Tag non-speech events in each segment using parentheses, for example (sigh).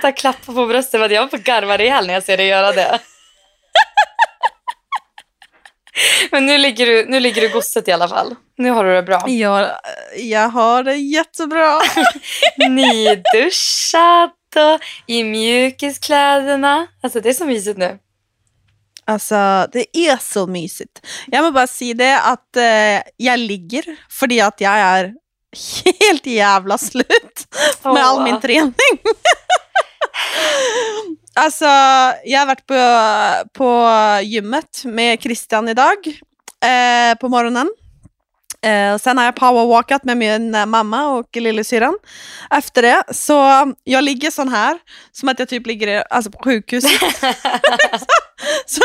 sluta klappa på bröstet för att jag får garva ihjäl när jag ser dig göra det. Men nu ligger du, nu ligger du gosset i alla fall. Nu har du det bra. Jag, jag har det jättebra. (laughs) Nyduschat och i mjukiskläderna. Alltså det är så mysigt nu. Alltså, det är så mysigt. Jag måste bara säga det att eh, jag ligger för att jag är (laughs) helt jävla slut med all min träning. (laughs) alltså, jag har varit på, på gymmet med Christian idag eh, på morgonen. Eh, sen har jag powerwalkat med min eh, mamma och lillasyrran efter det. Så jag ligger sån här, som att jag typ ligger alltså, på sjukhuset. (laughs) (laughs) så,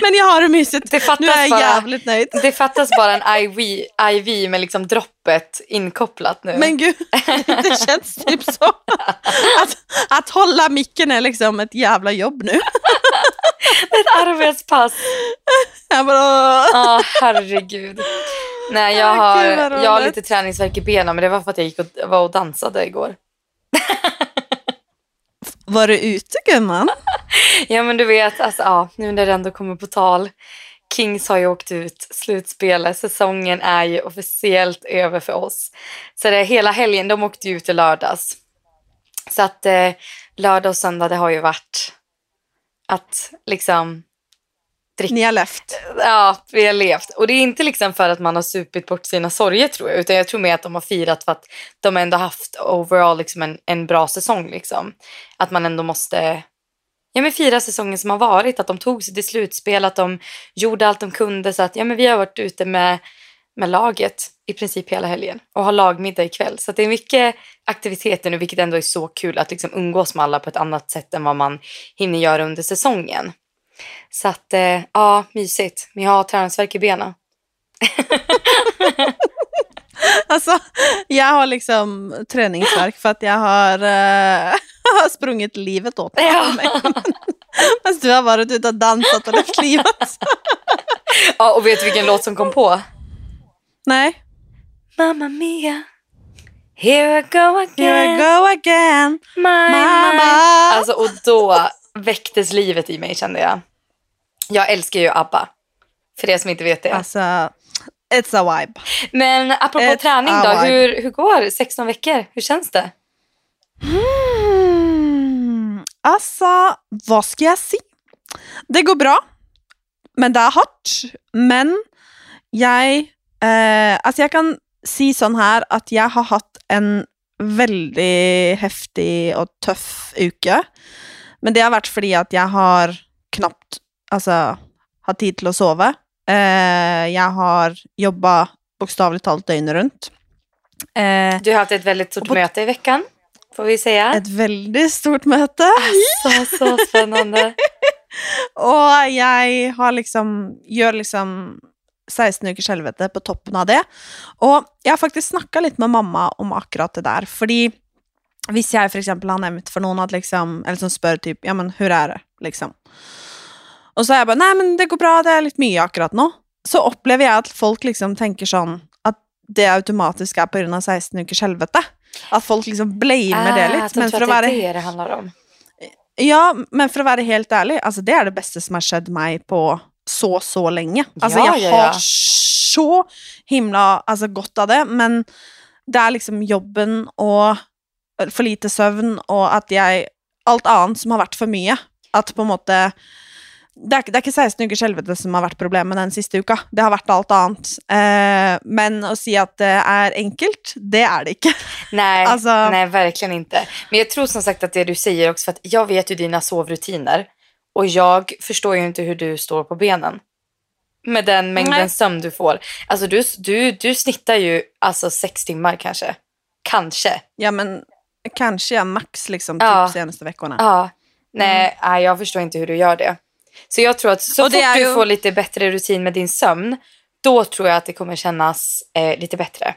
men jag har det mysigt. Det fattas Nu är jag bara- jävligt nöjd. Det fattas bara en IV, IV med liksom droppet inkopplat nu. Men gud, (laughs) det känns typ så. Att, att hålla micken är liksom ett jävla jobb nu. Ett arbetspass. Jag bara, Ja, herregud. Nej, jag har, jag har lite träningsvärk i benen, men det var för att jag gick och, var och dansade igår. var du ute gumman? (laughs) Ja, men du vet, alltså, ja, nu när det ändå kommer på tal. Kings har ju åkt ut, slutspelet, säsongen är ju officiellt över för oss. Så det är hela helgen, de åkte ju ut i lördags. Så att eh, lördag och söndag, det har ju varit att liksom Ni har left. Ja, vi har levt. Och det är inte liksom för att man har supit bort sina sorger tror jag. Utan jag tror mer att de har firat för att de ändå haft overall liksom en, en bra säsong. Liksom. Att man ändå måste ja, men fira säsongen som har varit. Att de tog sig till slutspel, att de gjorde allt de kunde. Så att ja, men vi har varit ute med, med laget i princip hela helgen. Och har lagmiddag ikväll. Så att det är mycket aktiviteter nu, vilket ändå är så kul att liksom umgås med alla på ett annat sätt än vad man hinner göra under säsongen. Så att, eh, ja, mysigt. Men jag har träningsvärk i benen. (laughs) Alltså, jag har liksom träningsvärk för att jag har, (laughs) har sprungit livet åt mig. Ja. (laughs) Medan du har varit ute och dansat och levt livet. ja, och vet du vilken låt som kom på? Nej. Mamma Mia, here I go Here again, I go again. my, my. Mamma. Alltså, och då väcktes livet i mig kände jag. Jag älskar ju ABBA, för er som inte vet det. Alltså, it's a vibe. Men apropå Ett träning då, hur, hur går 16 veckor? Hur känns det? Mm, alltså, vad ska jag säga? Det går bra, men det är hårt. Men jag, eh, alltså jag kan säga sån här att jag har haft en väldigt häftig och tuff uke. Men det har varit för att jag har knappt alltså, har tid till att sova. Eh, jag har jobbat bokstavligt talat dygnet runt. Eh, Du har haft ett väldigt stort möte i veckan, får vi säga. ett väldigt stort möte. Så, så spännande. (laughs) Och jag har liksom, gör liksom 16 ukers helvete på toppen av det. Och jag har faktiskt snackat lite med mamma om akkurat det där. Fordi hvis jag för exempel har nämnt för någon att liksom, eller som spör typ, ja men hur är det? Liksom. Och så är jag bara, nej men det går bra, det är lite mycket akkurat nu. Så upplever jag att folk liksom tänker sån, att det automatiskt är på grund av 16 ukers helvete. Att folk liksom blamer det Ah, lite. att de Men att att det det det. Ja, men för att vara helt ärlig, alltså det är det bästa som har skett mig på så, så länge. Ja, jag ja, har ja. så himla alltså, gott av det, men det är liksom jobben och för lite sömn och att jag, allt annat som har varit för mycket. Att på en måte, det är, det är inte 16 ukers helvete som har varit problemet den sista uka, det har varit allt annat. Eh, men att säga att det är enkelt, det är det inte. (laughs) Nej, Alltså- nej, verkligen inte. Men jag tror som sagt att det du säger också, för att jag vet ju dina sovrutiner och jag förstår ju inte hur du står på benen. Med den mängden Nej. sömn du får. Alltså du, du, du snittar ju alltså sex timmar kanske. Kanske. Ja men kanske jag max liksom Ja. typ senaste veckorna. Ja. Nej, nej, jag förstår inte hur du gör det. Så jag tror att så Och fort är du ju- får lite bättre rutin med din sömn, då tror jag att det kommer kännas eh, lite bättre.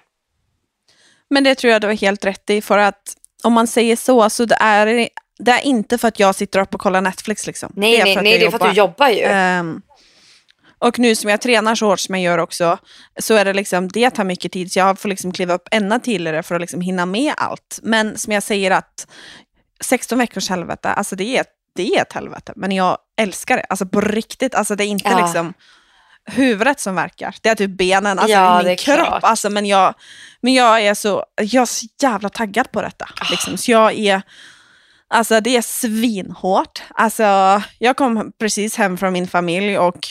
Men det tror jag du har helt rätt i, för att om man säger så, så det är, det är inte för att jag sitter upp och kollar Netflix. Liksom. Nej, det är nej, för att nej det är för att du jobbar ju. Ehm, Och nu som jag tränar så hårt som jag gör också, så är det liksom, det tar mycket tid. Så jag får liksom kliva upp ännu tidigare för att liksom hinna med allt. Men som jag säger att 16 veckors helvete, alltså det är, det är ett helvete. Men jag älskar det, alltså på riktigt. Alltså det är inte Ja. liksom huvudet som verkar. Det är typ benen, alltså Ja, min kropp. klart. Alltså, men, jag, men jag är så, jag är så jävla taggad på detta. Ah. Liksom. Så jag är, alltså det är svinhårt. Alltså, jag kom precis hem från min familj och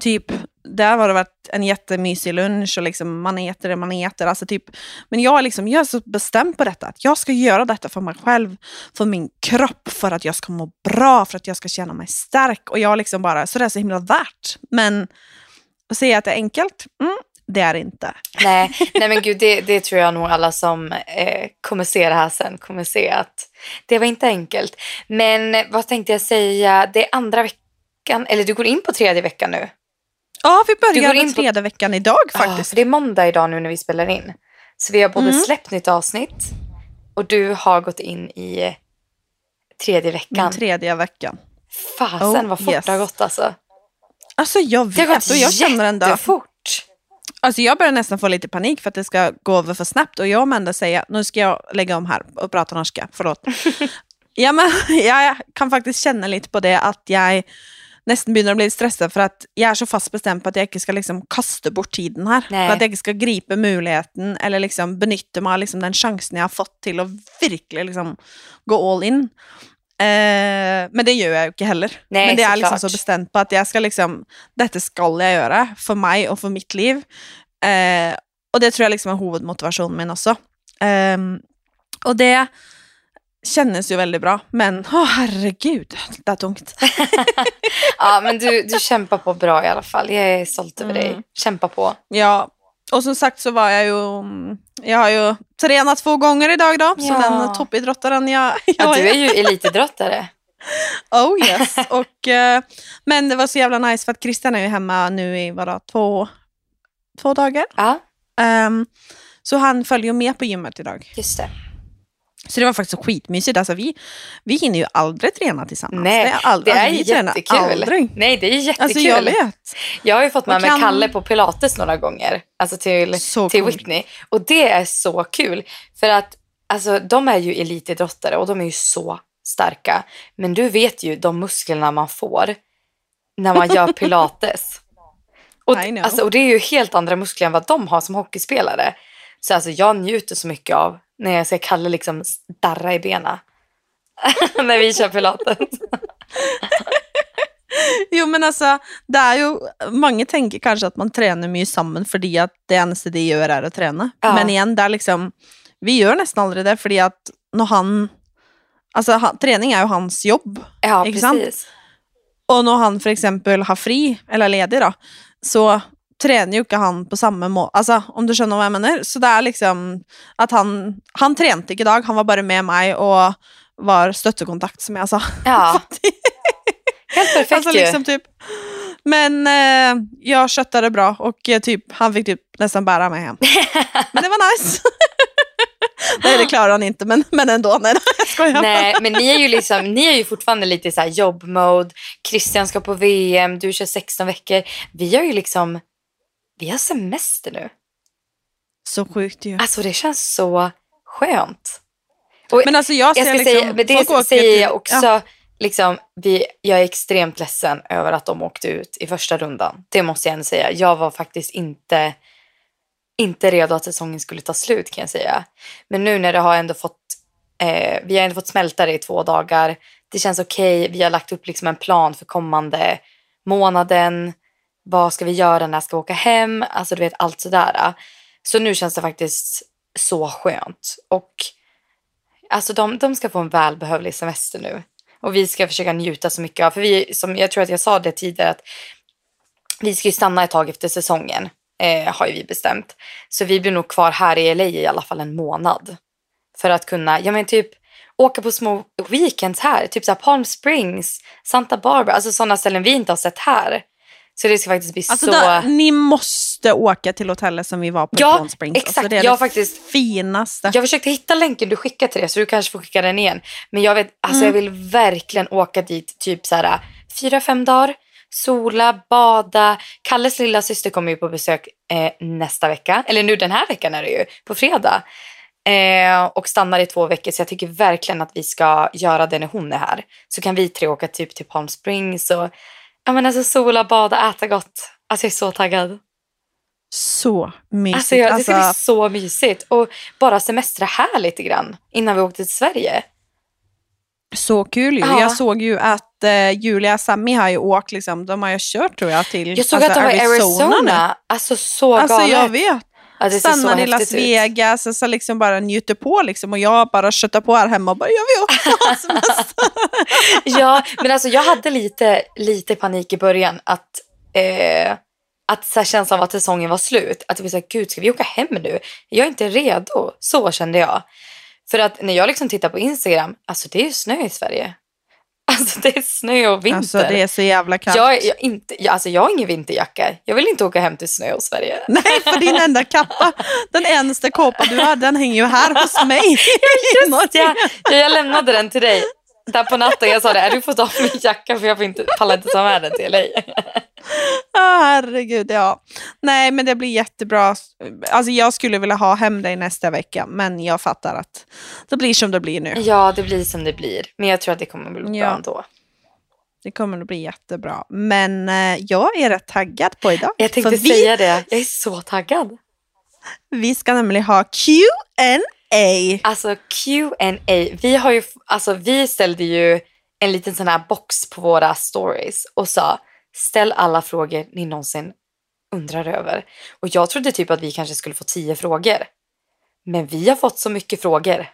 typ, där har det varit en jättemysig lunch och liksom man äter det man äter. Alltså typ, men jag är, liksom, jag är så bestämd på detta, att jag ska göra detta för mig själv, för min kropp, för att jag ska må bra, för att jag ska känna mig stark. Och jag liksom bara, så det är så himla värt. Men att säga att det är enkelt, mm, det är det inte. Nej, nej men gud, det, det tror jag nog alla som eh, kommer se det här sen kommer se att det var inte enkelt. Men vad tänkte jag säga, det är andra veckan, eller du går in på tredje veckan nu. Ja, vi Du börjar går in den på- tredje veckan idag Ja, faktiskt. för det är måndag idag nu när vi spelar in. Så vi har både Mm. släppt nytt avsnitt och du har gått in i tredje veckan. tredje veckan. Fasen Oh, vad fort yes. det har gått alltså. Alltså jag Det har vet gått och jag känner ändå, jättefort. alltså jag börjar nästan få lite panik för att det ska gå över för snabbt och jag och Amanda säger, nu ska jag lägga om här och prata norska, förlåt. (laughs) ja, men, jag kan faktiskt känna lite på det att jag nästan börjar bli stressad för att jag är så fast bestämd på att jag inte ska liksom kasta bort tiden här. Nej. För att jag inte ska gripa möjligheten eller liksom benytta mig av liksom den chansen jag har fått till att verkligen liksom gå all in. Eh, men det gör jag ju inte heller. Nej, men det är liksom så bestämt på att jag ska liksom, detta ska jag göra för mig och för mitt liv. Eh, och det tror jag liksom är huvudmotivationen min också. Ehm, och det kännes ju väldigt bra, men åh herregud, det är tungt. (laughs) Ja, men du, du kämpar på bra i alla fall. Jag är stolt över dig. Mm. Kämpa på. Ja, och som sagt så var jag ju, jag har ju tränat två gånger idag då, så Ja. den toppidrottaren jag, (laughs) Ja, jag du är ju elitidrottare. (laughs) Oh yes. Och, eh, men det var så jävla nice för att Christian är ju hemma nu i vadå, två, två dagar. Ja, Ehm, så han följer med på gymmet idag. just det. Så det var faktiskt skitmysigt. Alltså, vi, vi hinner ju aldrig träna tillsammans. Nej, det är, ald- Det är alltså, vi jättekul. aldrig. Nej, det är jättekul. Alltså jag vet. Jag har ju fått med mig kan- Kalle på pilates några gånger. Alltså till, Så till. Whitney. Och det är så kul. För att alltså, de är ju elitidrottare och de är ju så starka. Men du vet ju de musklerna man får när man gör (laughs) pilates. och, alltså, och det är ju helt andra muskler än vad de har som hockeyspelare. Så alltså, jag njuter så mycket av när jag ser Kalle liksom darra i benen. (laughs) när vi kör pilates. (laughs) Jo men alltså, det är ju, många tänker kanske att man tränar mycket samman för att det enda de gör är att träna. Ja. Men igen, det är liksom, vi gör nästan aldrig det för att när han, alltså han, träning är ju hans jobb. Ja, Inte sant? precis. Och när han för exempel har fri, eller ledig då, så tränar ju inte han på samma måte. Alltså om du skönner vad jag menar. Så det är liksom att han, han tränade inte idag, han var bara med mig och var stöttekontakt som jag sa. Ja, (laughs) helt perfekt alltså, liksom, typ. Men eh, jag skötte det bra och eh, typ, han fick typ nästan bära mig hem. (laughs) Men det var nice. (laughs) Nej det klarar han inte men, men ändå. Nej, jag skojar. Nej, men ni är ju liksom, ni är ju fortfarande lite i jobbmode. Christian ska på VM, du kör 16 veckor. Vi har ju liksom, vi har semester nu. Så sjukt ju. Alltså det känns så skönt. Och Men alltså jag ser jag ska liksom, säga, men det säger jag också. Ja. Liksom, vi, jag är extremt ledsen över att de åkte ut i första rundan. Det måste jag ändå säga. Jag var faktiskt inte, inte redo att säsongen skulle ta slut kan jag säga. Men nu när det har ändå fått, eh, vi har ändå fått smälta det i två dagar. Det känns okej. Vi har lagt upp liksom en plan för kommande månaden. Vad ska vi göra? När ska vi åka hem? Alltså du vet allt sådär. Så nu känns det faktiskt så skönt. Och alltså de, de ska få en välbehövlig semester nu. Och vi ska försöka njuta så mycket av, för vi, som jag tror att jag sa det tidigare, att vi ska ju stanna ett tag efter säsongen, eh, har ju vi bestämt. Så vi blir nog kvar här i LA i alla fall en månad. För att kunna, ja men typ åka på små weekends här, typ så här Palm Springs, Santa Barbara, alltså sådana ställen vi inte har sett här. Så det ska faktiskt bli Alltså så... där, ni måste åka till hotellet som vi var på Ja, i Palm Springs. exakt. Alltså, det är Jag det faktiskt- finaste. Jag försökte hitta länken du skickade till det så du kanske får skicka den igen. Men jag vet, alltså Mm. jag vill verkligen åka dit typ så här fyra, fem dagar. sola, bada. Kalles lilla syster kommer ju på besök eh, nästa vecka. Eller nu den här veckan är det ju, på fredag. Eh, och stannar i två veckor så jag tycker verkligen att vi ska göra det när hon är här. Så kan vi tre åka typ till Palm Springs och ja, men alltså, sola, bada, äta gott. Alltså jag är så taggad. Så mysigt. Alltså, jag, det ska bli Alltså, så mysigt. Och bara semestra här lite grann innan vi åkte till Sverige. så kul ju. Ja. Jag såg ju att eh, Julia och Sammy har ju åkt, liksom, de har ju kört tror jag till Jag såg alltså, att de var i Arizona. nu. Alltså så Alltså galet. jag vet. Det Stannar i Las. Vegas och så liksom bara njuter på liksom. Och jag bara köttar på här hemma och bara, jag vill också ha semester. (laughs) Ja, men alltså jag hade lite, lite panik i början att, eh, att så här, känslan av att säsongen var slut. Att jag var så här, gud ska vi åka hem nu? Jag är inte redo. Så kände jag. För att när jag liksom tittar på Instagram, alltså det är ju snö i Sverige. (laughs) Alltså det är snö och vinter. Alltså det är så jävla kallt. jag, är- jag, inte, jag, alltså, jag har ingen vinterjacka. Jag vill inte åka hem till snö och Sverige. (laughs) Nej, för din enda kappa, den enda kåpa du har, den hänger ju här hos mig. i (laughs) Norge. Ja, ja, jag lämnade den till dig där på natten. Jag sa det, "Äh, du får ta min jacka för jag får inte, pallar inte ta med den till dig. Ja, (laughs) herregud, ja. Nej, men det blir jättebra. Alltså jag skulle vilja ha hem dig nästa vecka, men jag fattar att det blir som det blir nu. Ja, det blir som det blir. Men jag tror att det kommer bli bra Ja. ändå. Det kommer att bli jättebra. Men eh, jag är rätt taggad på idag. Jag tänkte vi, säga det. Jag är så taggad. vi ska nämligen ha Q&A. Alltså Q&A. Vi har ju, alltså vi ställde ju en liten sån här box på våra stories och sa ställ alla frågor ni någonsin undrar över. Och jag trodde typ att vi kanske skulle få tio frågor. Men vi har fått så mycket frågor.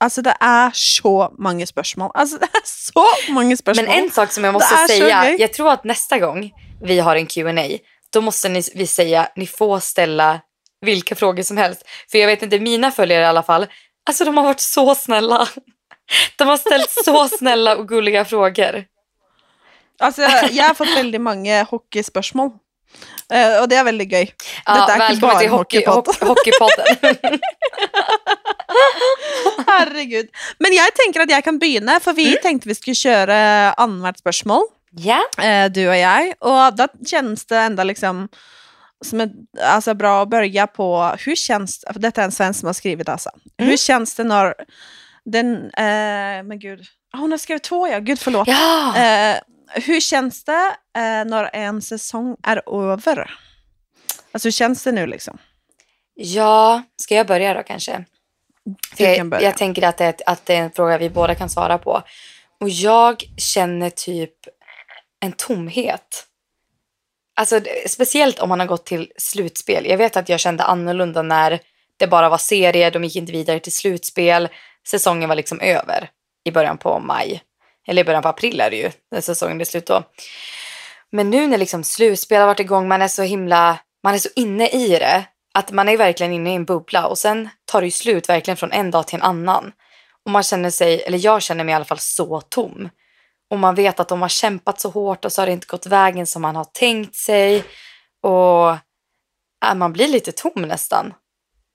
Alltså det är så många spörsmål. Alltså det är så många spörsmål. Men en sak som jag måste säga, jag tror att nästa gång vi har en Q&A då måste ni, vi säga ni får ställa vilka frågor som helst. För jag vet inte, mina följare i alla fall, alltså de har varit så snälla. De har ställt så snälla och gulliga frågor. Alltså, jag har fått väldigt många hockeyspörsmål. Eh, och det är väldigt gøy. Ja, Detta är välkommen bara till hockey, hockeypodd. hockey, Hockeypodden. (laughs) Herregud. Men jag tänker att jag kan begynne, för vi tänkte vi skulle köra annethvert spørsmål, ja, eh, du och jag. Och då känns det ändå liksom som ett, alltså bra att börja på hur känns detta är en svensk som har skrivit alltså. Mm. Hur känns det när den, eh, men gud, Ah, hon har skrivit två ja, gud förlåt. ja. Eh, hur känns det eh, när en säsong är över? Alltså hur känns det nu liksom? ja, ska jag börja då kanske? Jag, börja. jag tänker att det, är, att det är en fråga vi båda kan svara på. Och jag känner typ en tomhet. Alltså speciellt om man har gått till slutspel. Jag vet att jag kände annorlunda när det bara var serier, de gick inte vidare till slutspel. Säsongen var liksom över i början på maj. Eller i början på april är det ju, när säsongen är slut då. Men nu när liksom slutspel har varit igång, man är så himla, man är så inne i det. Att man är verkligen inne i en bubbla och sen tar det ju slut verkligen från en dag till en annan. Och man känner sig, eller jag känner mig i alla fall så tom. Och man vet att de har kämpat så hårt och så har det inte gått vägen som man har tänkt sig. Och äh, man blir lite tom nästan.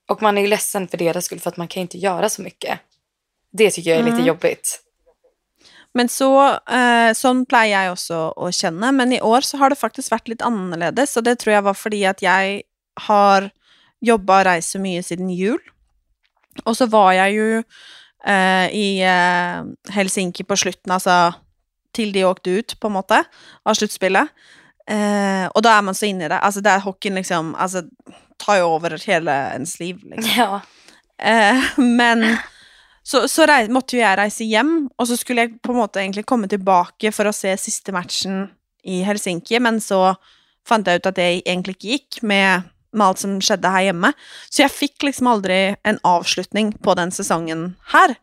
Och man är ju ledsen för deras skull för att man kan inte göra så mycket. Det tycker jag är lite Mm. jobbigt. Men så, eh, sånn pleier jeg også å kjenne, men i år så har det faktisk vært litt annerledes, og det tror jeg var fordi at jeg har jobba og reist så mye siden jul. Og så var jeg jo eh, i eh, Helsinki på slutten, altså til de åkte ut, på en måte, av sluttspillet. Eh, og da er man så inne i det. Altså, det er hockeyen liksom Altså, tar jo over hele ens liv, liksom. Ja. Eh, men så, så rei, måtte jo jeg reise hjem, og så skulle jeg på en måte egentlig komme tilbake for å se siste matchen i Helsinki, men så fant jeg ut at det egentlig ikke gikk med, med alt som skjedde her hjemme. Så jeg fikk liksom aldri en avslutning på den sesongen her.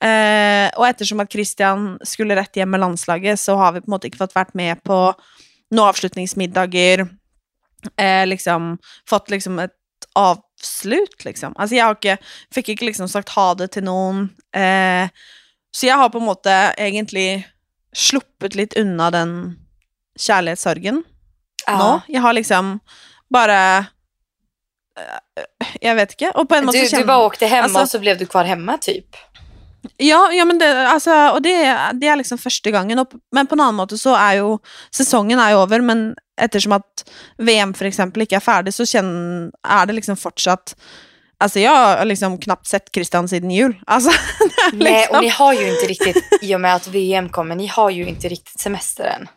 Eh, og ettersom at Christian skulle rett hjem med landslaget, så har vi på en måte ikke fått vært med på noen avslutningsmiddager. Eh, liksom fått liksom et avslut, liksom. Altså, jeg har ikke Fikk ikke liksom sagt ha det til noen. Eh, så jeg har på en måte egentlig sluppet litt unna den kjærlighetssorgen nå. Ja. Jeg har liksom bare eh, Jeg vet ikke. Og på en måte Du, du kjenner- bara åkte hem Alltså- och så blev du kvar hemma typ. Ja, ja men det, altså, og det, det er liksom første gangen. Og, men på en annen måte så er jo sesongen er jo over, men ettersom at VM for eksempel ikke er ferdig, så kjenner, er det liksom fortsatt Alltså jag har liksom knappt sett Christian siden jul. Alltså, (laughs) är Nej, liksom, och ni har ju inte riktigt, i och med att VM kommer, ni har ju inte riktigt semester än.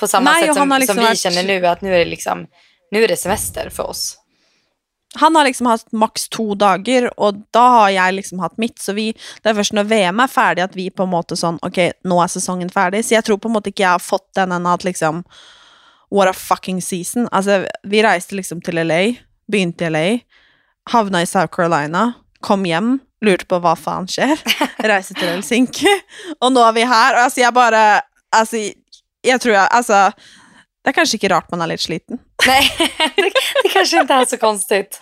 På samma Nej, sätt som, liksom som vi varit- känner nu, att nu är det liksom, nu är det semester för oss. Han har liksom hatt maks to dager, og da har jeg liksom hatt mitt. Så vi, det er først når VM er ferdig at vi på en måte sånn Ok, nå er sesongen ferdig. Så jeg tror på en måte ikke jeg har fått den ennå at liksom What a fucking season. Altså, vi reiste liksom til LA, begynte i LA, havna i South Carolina, kom hjem, lurte på hva faen skjer, (laughs) reiste til Helsinki, og nå er vi her. Og altså, jeg bare Altså, jeg tror jeg Altså, det er kanskje ikke rart man er litt sliten. (laughs) Nej, det, det kanske inte är så konstigt.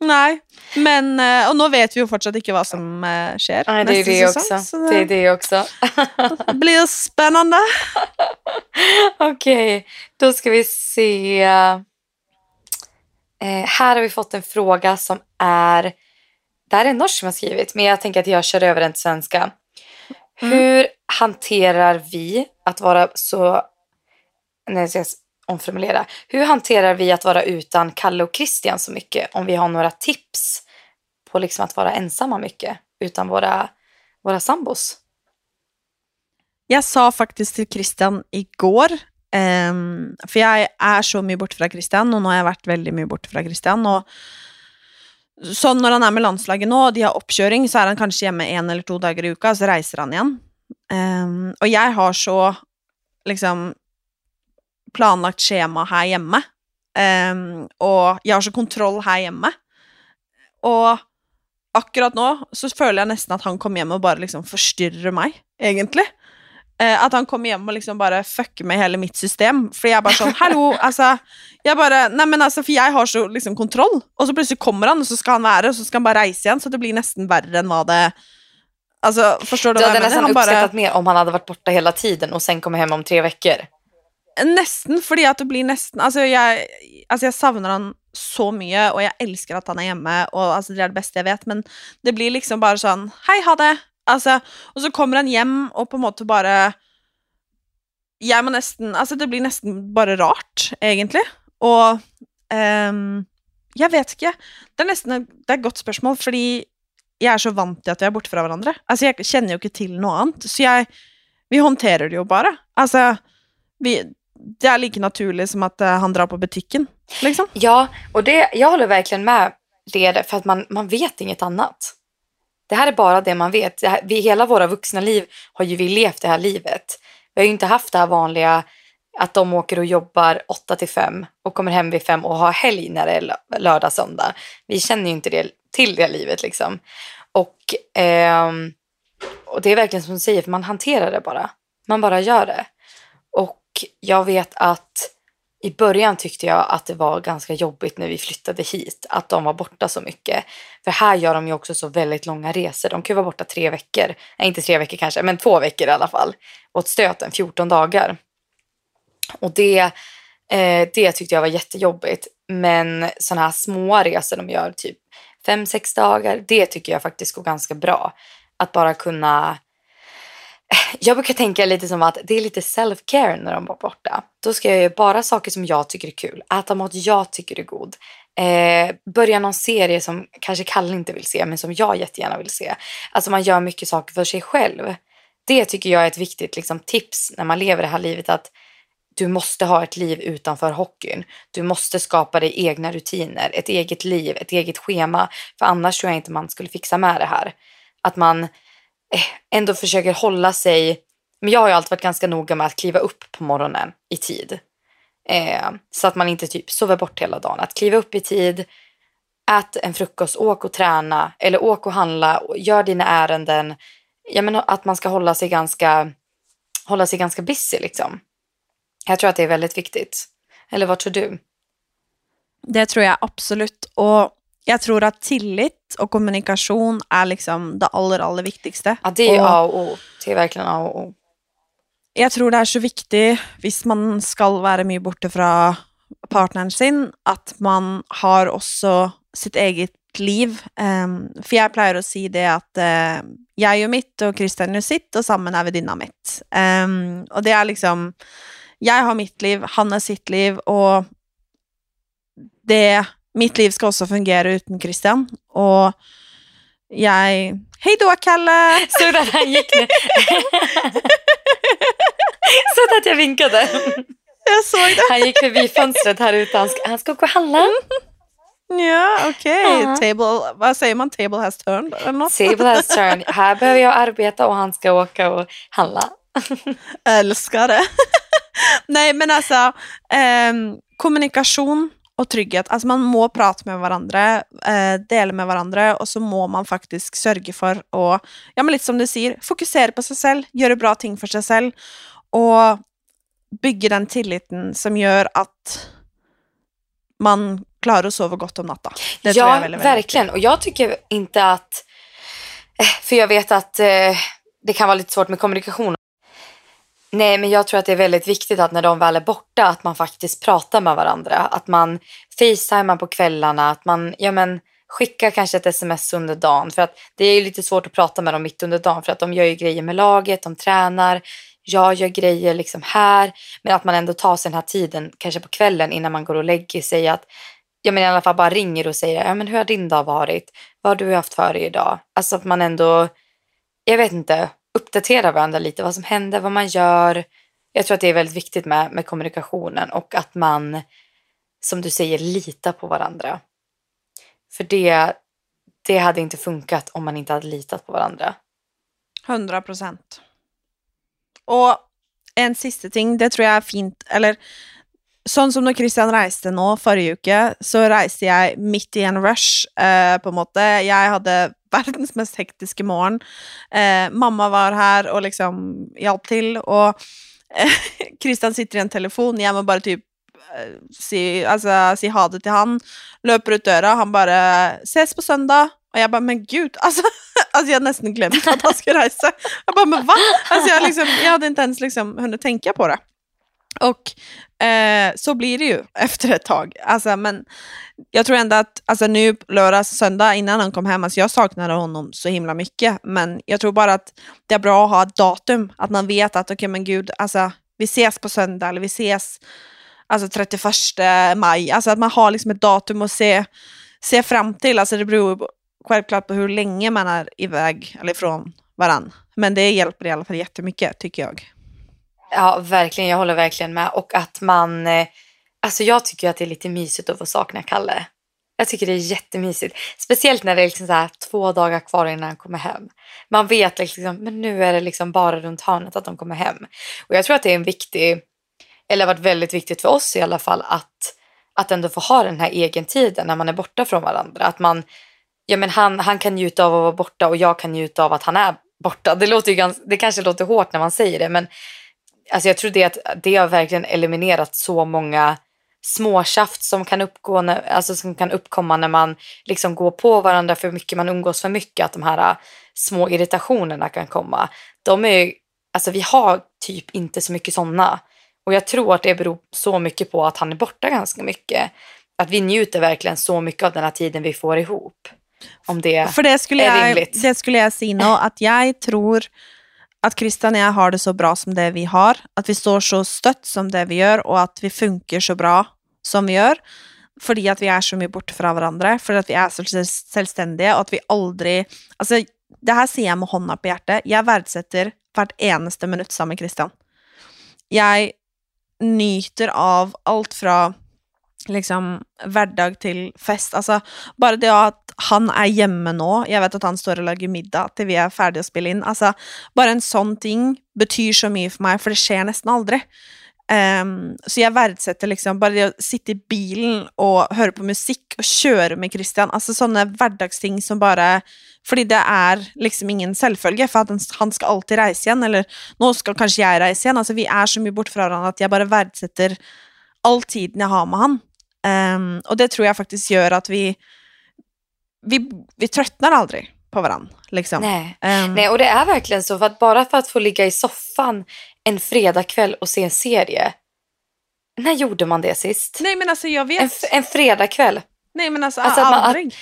Nei, men eh, Og nå vet vi jo fortsatt ikke hva som eh, skjer Nej, det är det också. Så Det är det, det också. (laughs) blir jo spennende. (laughs) Okej, då ska vi se. Eh, här har vi fått en fråga som är, det här är en norsk som har skrivit, men jag tänker att jag kör över den till svenska. Mm. Hur hanterar vi att vara så, nej, ska jag omformulera. Hur hanterar vi att vara utan Kalle och Christian så mycket? Om vi har några tips på liksom att vara ensamma mycket utan våra, våra sambos. Jag sa faktiskt till Christian igår, um, för jag är så mycket bort från Christian, och nu har jag varit väldigt mycket bort från Christian. Och så när han är med landslaget nu och de har uppkörning så är han kanske hemma en eller två dagar i uka, så reser han igen. Um, och jag har så liksom planlagt skjema her hjemme. Ehm, og jeg har så kontroll her hjemme. Og akkurat nå så føler jeg nesten at han kommer hjem og bare liksom forstyrrer meg, egentlig. Eh, at han kommer hjem og liksom bare fucker med hele mitt system. Er bare sånn Hallo, (laughs) altså Jeg bare Nei, men altså, for jeg har så liksom kontroll. Og så plutselig kommer han, og så skal han være, og så skal han bare reise igjen. Så det blir nesten verre enn hva det Altså, forstår du Du hva hade jeg mener? nästan Han bare uppskattat mer om han hade varit borta hela tiden och sen kommer hem om tre veckor. Nesten, fordi at det blir nesten Altså, jeg, altså, jeg savner han så mye, og jeg elsker at han er hjemme, og altså, det er det beste jeg vet, men det blir liksom bare sånn Hei, ha det! Altså, og så kommer han hjem og på en måte bare Jeg må nesten Altså, det blir nesten bare rart, egentlig. Og um, Jeg vet ikke. Det er nesten det er et godt spørsmål, fordi jeg er så vant til at vi er borte fra hverandre. Altså, jeg kjenner jo ikke til noe annet, så jeg Vi håndterer det jo bare. Altså vi, det är lika naturligt som att eh, han drar på butiken. Liksom. Ja, och det, jag håller verkligen med det för att man, man vet inget annat. Det här är bara det man vet. Det här, vi, hela våra vuxna liv har ju vi levt det här livet. Vi har ju inte haft det här vanliga att de åker och jobbar 8 till 5 och kommer hem vid 5 och har helg när det är lördag, söndag. Vi känner ju inte det, till det livet liksom. Och, eh, och det är verkligen som du säger, för man hanterar det bara. Man bara gör det. Och jag vet att i början tyckte jag att det var ganska jobbigt när vi flyttade hit, att de var borta så mycket. För här gör de ju också så väldigt långa resor. De kan ju vara borta tre veckor, nej inte tre veckor kanske, men två veckor i alla fall. Åt stöten, 14 dagar. Och det, eh, det tyckte jag var jättejobbigt. Men sådana här små resor de gör, typ fem, sex dagar, det tycker jag faktiskt går ganska bra. Att bara kunna jag brukar tänka lite som att det är lite self-care när de var borta. Då ska jag göra bara saker som jag tycker är kul. Äta mat jag tycker är god. Eh, börja någon serie som kanske Kalle inte vill se men som jag jättegärna vill se. Alltså man gör mycket saker för sig själv. Det tycker jag är ett viktigt liksom, tips när man lever det här livet att du måste ha ett liv utanför hockeyn. Du måste skapa dig egna rutiner, ett eget liv, ett eget schema. För annars tror jag inte man skulle fixa med det här. Att man Eh, ändå försöker hålla sig. Men jag har ju alltid varit ganska noga med att kliva upp på morgonen i tid. Eh, så att man inte typ sover bort hela dagen. Att kliva upp i tid, ät en frukost, åk och träna eller åk och handla, och gör dina ärenden. Jag menar att man ska hålla sig ganska, hålla sig ganska busy liksom. Jag tror att det är väldigt viktigt. Eller vad tror du? Det tror jag absolut. Och jeg tror at tillit og kommunikasjon er liksom det aller, aller viktigste. Ja, det är ju Och- A och O. Det är verkligen A och O. Jeg tror det er så viktig, hvis man skal være mye borte fra partneren sin, at man har også sitt eget mitt liv. Um, jeg pleier å si det at uh, jeg gjør mitt, og Kristian gjør sitt, og sammen er vi dynamitt. Um, og det er liksom Jeg har mitt liv, han har sitt liv, og det Mitt liv skal også fungere uten Kristian, og jeg Hei då, Kalle! Såg du att han gick nu? Såg du att jag vinkade? Jag såg det. Han gick förbi fönstret här ute. Han ska, han ska gå och handla. Ja, okej. Ja. Table, vad säger man? Table has turned? Eller något? Table has turned. Här behöver jag arbeta och han ska åka och handla. Älskar det. (laughs) Nej, men alltså ehm, kommunikation og trygghet. Altså, man må prate med hverandre, eh, dele med hverandre, og så må man faktisk sørge for å Ja, men litt som du sier, fokusere på seg selv, gjøre bra ting for seg selv, og bygge den tilliten som gjør at man klarar att sova gott om natten. Det tror jag ja, är väldigt, väldigt verkligen. Och jag tycker inte att... eh, För jag vet att eh, det kan vara lite svårt med kommunikation. Nej, men jag tror att det är väldigt viktigt att när de väl är borta att man faktiskt pratar med varandra. Att man facetimar på kvällarna, att man ja, men, skickar kanske ett sms under dagen. För att det är ju lite svårt att prata med dem mitt under dagen för att de gör ju grejer med laget, de tränar. Jag gör grejer liksom här. Men att man ändå tar sig den här tiden, kanske på kvällen innan man går och lägger sig. Att ja, men i alla fall bara ringer och säger ja, men hur har din dag varit? Vad har du haft för dig idag? Alltså att man ändå, jag vet inte, uppdatera varandra lite. Vad som händer, vad man gör. Jag tror att det är väldigt viktigt med, med kommunikationen och att man, som du säger, litar på varandra. För det, det hade inte funkat om man inte hade litat på varandra. 100 procent. Och en sista ting, det tror jag är fint Eller sånn som når Christian reiste nå forrige uke, så reiste jeg midt i en rush, eh, på en måte. Jeg hadde världens mest hektiska morgon. Eh, mamma var här och liksom hjälpte till. Och eh, (laughs) Christian sitter i en telefon, Jag må bara typ eh, si, alltså, si ha det till han. Löper ut dörren, han bara 'Ses på söndag. Och jag bara 'Men gud', alltså, (laughs) Alltså jag hade nästan glömt att han skulle resa. Jag bara, men va? Alltså jag, liksom, jag hade inte ens liksom hunnit tänka på det. Och eh, så blir det ju (laughs) efter ett tag. Alltså, men jag tror ändå att alltså, nu lördag, söndag innan han kom hem, alltså, jag saknade honom så himla mycket. Men jag tror bara att det är bra att ha ett datum. Att man vet att okej okay, men gud, alltså, vi ses på söndag eller vi ses alltså, 31 maj. Alltså att man har liksom ett datum att se, se fram till. Alltså det beror självklart på hur länge man är iväg eller ifrån varann. Men det hjälper i alla fall jättemycket tycker jag. Ja, verkligen. Jag håller verkligen med. Och att man... Eh, alltså jag tycker att det är lite mysigt att få sakna Kalle. Jag tycker det är jättemysigt. Speciellt när det är liksom så här två dagar kvar innan han kommer hem. Man vet liksom, men nu är det liksom bara runt hörnet att de kommer hem. Och jag tror att det är en viktig, eller har varit väldigt viktigt för oss i alla fall, att, att ändå få ha den här egentiden när man är borta från varandra. Att man, ja men han, han kan njuta av att vara borta och jag kan njuta av att han är borta. Det, låter ju ganska, det kanske låter hårt när man säger det, men alltså jag tror det att det har verkligen eliminerat så många småtjafs som kan, uppgå när, alltså som kan uppkomma när man liksom går på varandra för mycket, man umgås för mycket, att de här äh, små irritationerna kan komma. De är, alltså vi har typ inte så mycket sådana. Och jag tror att det beror så mycket på att han är borta ganska mycket. Att vi njuter verkligen så mycket av den här tiden vi får ihop. Om det, For det skulle, är rimligt. det skulle jeg si nå, at jeg tror att Christian och jag har det så bra som det vi har, att vi står så stött som det vi gör och att vi funkar så bra som vi gör. För att vi är så mycket borta från varandra, för att vi är så självständiga och att vi aldrig... Alltså, det här ser jag med handen på hjärtat. Jag värdesätter hvert eneste minut sammen med Christian. Jag njuter av allt från liksom hverdag til fest. Altså, bare det at han er hjemme nå, jeg vet at han står og lager middag til vi er ferdige å spille inn, altså, bare en sånn ting betyr så mye for meg, for det skjer nesten aldri. Um, så jeg verdsetter liksom bare det å sitte i bilen og høre på musikk og kjøre med Christian, altså sånne hverdagsting som bare Fordi det er liksom ingen selvfølge, for han- han skal alltid reise igjen, eller nå skal kanskje jeg reise igjen. Altså, vi er så mye borte fra hverandre at jeg bare verdsetter all tiden jeg har med han. Ehm, og det tror jeg faktisk gjør at vi Vi, vi trøttner aldri på hverandre, liksom. Nej. Ehm, Nej, och det är verkligen så. För att bara för att få ligga i soffan en fredagkväll och se en serie. När gjorde man det sist? Nej, men alltså jag vet. En, en fredagkväll. Nej, men alltså, Alltså, att man- aldrig.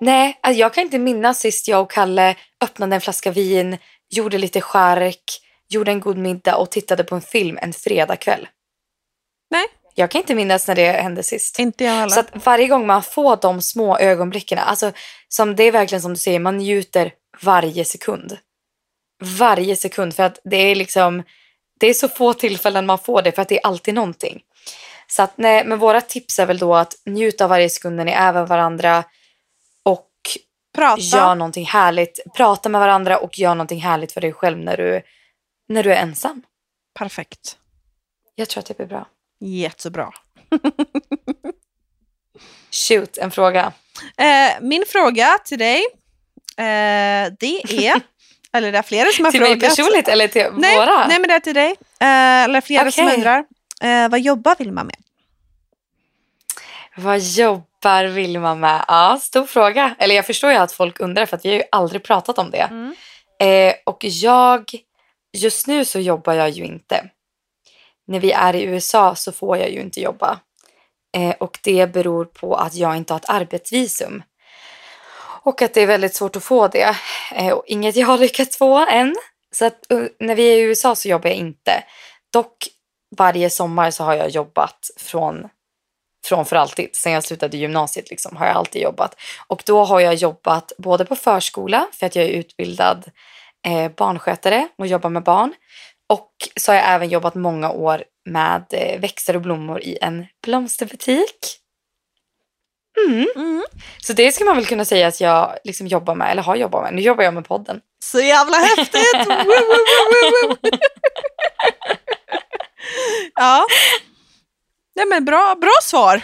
Nej, alltså jag kan inte minnas sist jag och Kalle öppnade en flaska vin, gjorde lite skärk, gjorde en god middag och tittade på en film en fredagkväll. Nej. Jag kan inte minnas när det hände sist. Inte jag heller. Så att varje gång man får de små ögonblicken, alltså som det är verkligen som du säger, man njuter varje sekund. Varje sekund för att det är liksom, det är så få tillfällen man får det för att det är alltid någonting. Så att nej, men våra tips är väl då att njuta av varje sekund när ni är med varandra och Prata. gör någonting härligt. Prata med varandra och gör någonting härligt för dig själv när du, när du är ensam. Perfekt. Jag tror att det blir bra. Jättebra. (laughs) Shoot, en fråga. Eh, min fråga till dig, eh, det är, (laughs) eller det är flera som har Till mig frågat. personligt eller till Nej, våra? nej, men det är till dig. Eh, eller flera som Okej. undrar. Eh, vad jobbar Vilma med? Vad jobbar Vilma med? Ja, stor fråga. Eller jag förstår ju att folk undrar för att vi har ju aldrig pratat om det. Mm. Eh, och jag, just nu så jobbar jag ju inte. När vi är i USA så får jag ju inte jobba. Eh, och det beror på att jag inte har ett arbetsvisum. Och att det är väldigt svårt att få det. Eh, och inget jag har lyckats få än. Så att uh, när vi är i USA så jobbar jag inte. Dock varje sommar så har jag jobbat från, från för alltid. Sen jag slutade gymnasiet liksom, har jag alltid jobbat. Och då har jag jobbat både på förskola för att jag är utbildad eh, barnskötare och jobbar med barn. Och så har jag även jobbat många år med eh, växter och blommor i en blomsterbutik. Mm. Mm. Så det ska man väl kunna säga att jag liksom jobbar med, eller har jobbat med. Nu jobbar jag med podden. Så jävla häftigt! (laughs) Ja. Nej, men bra, bra svar.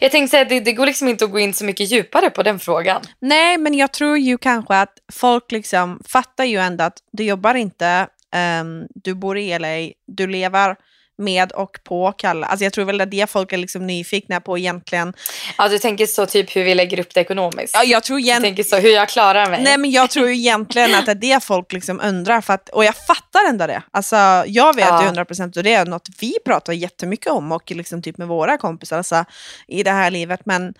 Jag tänkte säga att det, det går liksom inte att gå in så mycket djupare på den frågan. Nej, men jag tror ju kanske att folk liksom fattar ju ändå att du jobbar inte, ehm, du bor i LA, du lever med och på Kalle. Alltså jag tror väl att det folk är liksom nyfikna på egentligen. Ja, du tänker så typ hur vi lägger upp det ekonomiskt. Ja, jag tror Du igen, tänker så hur jag klarar mig. Nej men jag tror ju egentligen att det är det folk liksom undrar, för att, och jag fattar ändå det. Alltså, jag vet Ja. ju 100% och det är något vi pratar jättemycket om och liksom typ med våra kompisar alltså, i det här livet. Men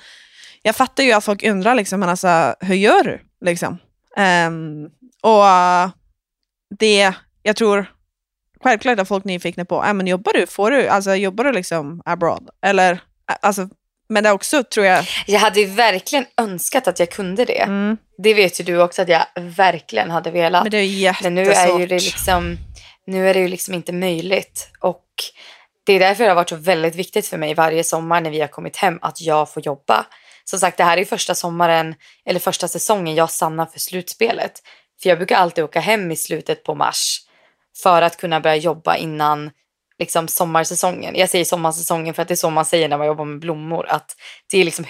jag fattar ju att folk undrar liksom, men alltså, hur gör du? Liksom. Ehm, och det, jag tror självklart att folk är nyfikna på, äh, men jobbar du? Får du? Alltså jobbar du liksom abroad? Eller, alltså, men det också tror jag, Jag hade ju verkligen önskat att jag kunde det. mm, Det vet ju du också att jag verkligen hade velat. men det är jättesvårt. Men nu är ju det liksom, nu är det ju liksom inte möjligt. Och det är därför det har varit så väldigt viktigt för mig varje sommar när vi har kommit hem att jag får jobba. Som sagt, det här är första sommaren, eller första säsongen jag stannar för slutspelet. För jag brukar alltid åka hem i slutet på mars för att kunna börja jobba innan liksom sommarsäsongen. Jag säger sommarsäsongen för att det är så man säger när man jobbar med blommor, att det är liksom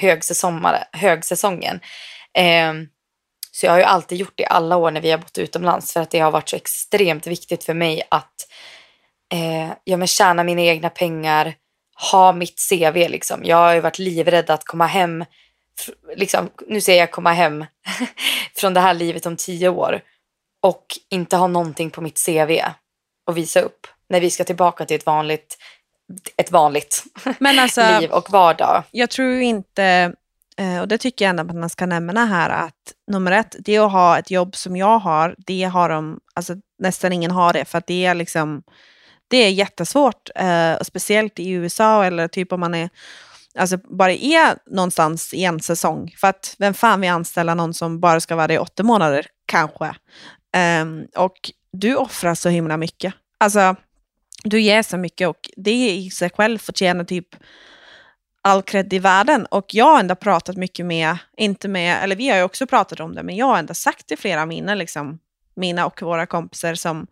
högsäsongen. Eh, så jag har ju alltid gjort det alla år när vi har bott utomlands för att det har varit så extremt viktigt för mig att eh, ja, men tjäna mina egna pengar, ha mitt CV liksom. Jag har ju varit livrädd att komma hem, liksom, nu säger jag komma hem (laughs) från det här livet om tio år och inte ha någonting på mitt CV att visa upp när vi ska tillbaka till ett vanligt, ett vanligt Men alltså, (laughs) liv och vardag. jag tror inte, eh, och det tycker jag ändå att man ska nämna här, att nummer ett, det att ha ett jobb som jag har, det har de, alltså nästan ingen har det, för att det är liksom, det är jättesvårt, eh, och speciellt i USA eller typ om man är, alltså bara är någonstans i en säsong, för att vem fan vill anställa någon som bara ska vara det i åtta månader, kanske. Um, och du offrar så himla mycket. Alltså, du ger så mycket och det i sig själv förtjänar typ all cred i världen. Och jag har ändå pratat mycket med, inte med, eller vi har ju också pratat om det, men jag har ändå sagt till flera av mina, liksom, mina och våra kompisar som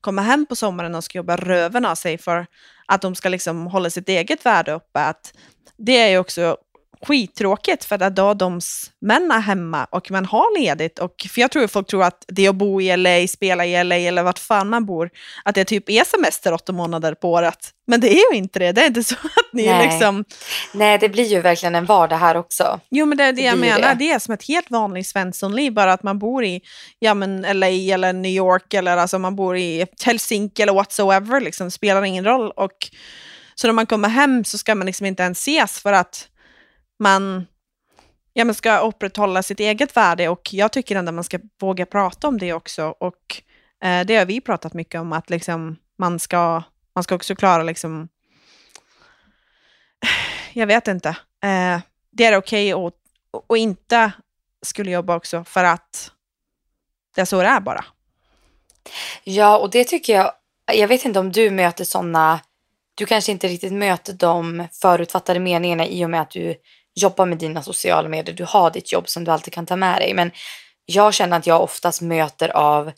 kommer hem på sommaren och ska jobba röven av sig för att de ska liksom hålla sitt eget värde uppe, att det är ju också skittråkigt för att då de män är hemma och man har ledigt. Och, för jag tror folk tror att det att bo i LA, spela i LA eller vart fan man bor, att det typ är semester åtta månader på året. Men det är ju inte det. Det är inte så (laughs) att ni Nej. liksom... Nej, det blir ju verkligen en vardag här också. Jo, men det är det, Det jag menar. det. Det är som ett helt vanligt svenssonliv, bara att man bor i ja, men LA eller New York eller alltså man bor i Helsinki eller whatsoever. Liksom, spelar ingen roll. Och, så när man kommer hem så ska man liksom inte ens ses för att man ja, men ska upprätthålla sitt eget värde och jag tycker ändå man ska våga prata om det också. Och eh, det har vi pratat mycket om, att liksom, man, ska, man ska också klara liksom, (sighs) jag vet inte, eh, det är okej okay att, och inte skulle jobba också för att det är så det är bara. Ja, och det tycker jag, jag vet inte om du möter sådana, du kanske inte riktigt möter de förutfattade meningarna i och med att du Jobba med dina sociala medier, du har ditt jobb som du alltid kan ta med dig. Men jag känner att jag oftast möter av,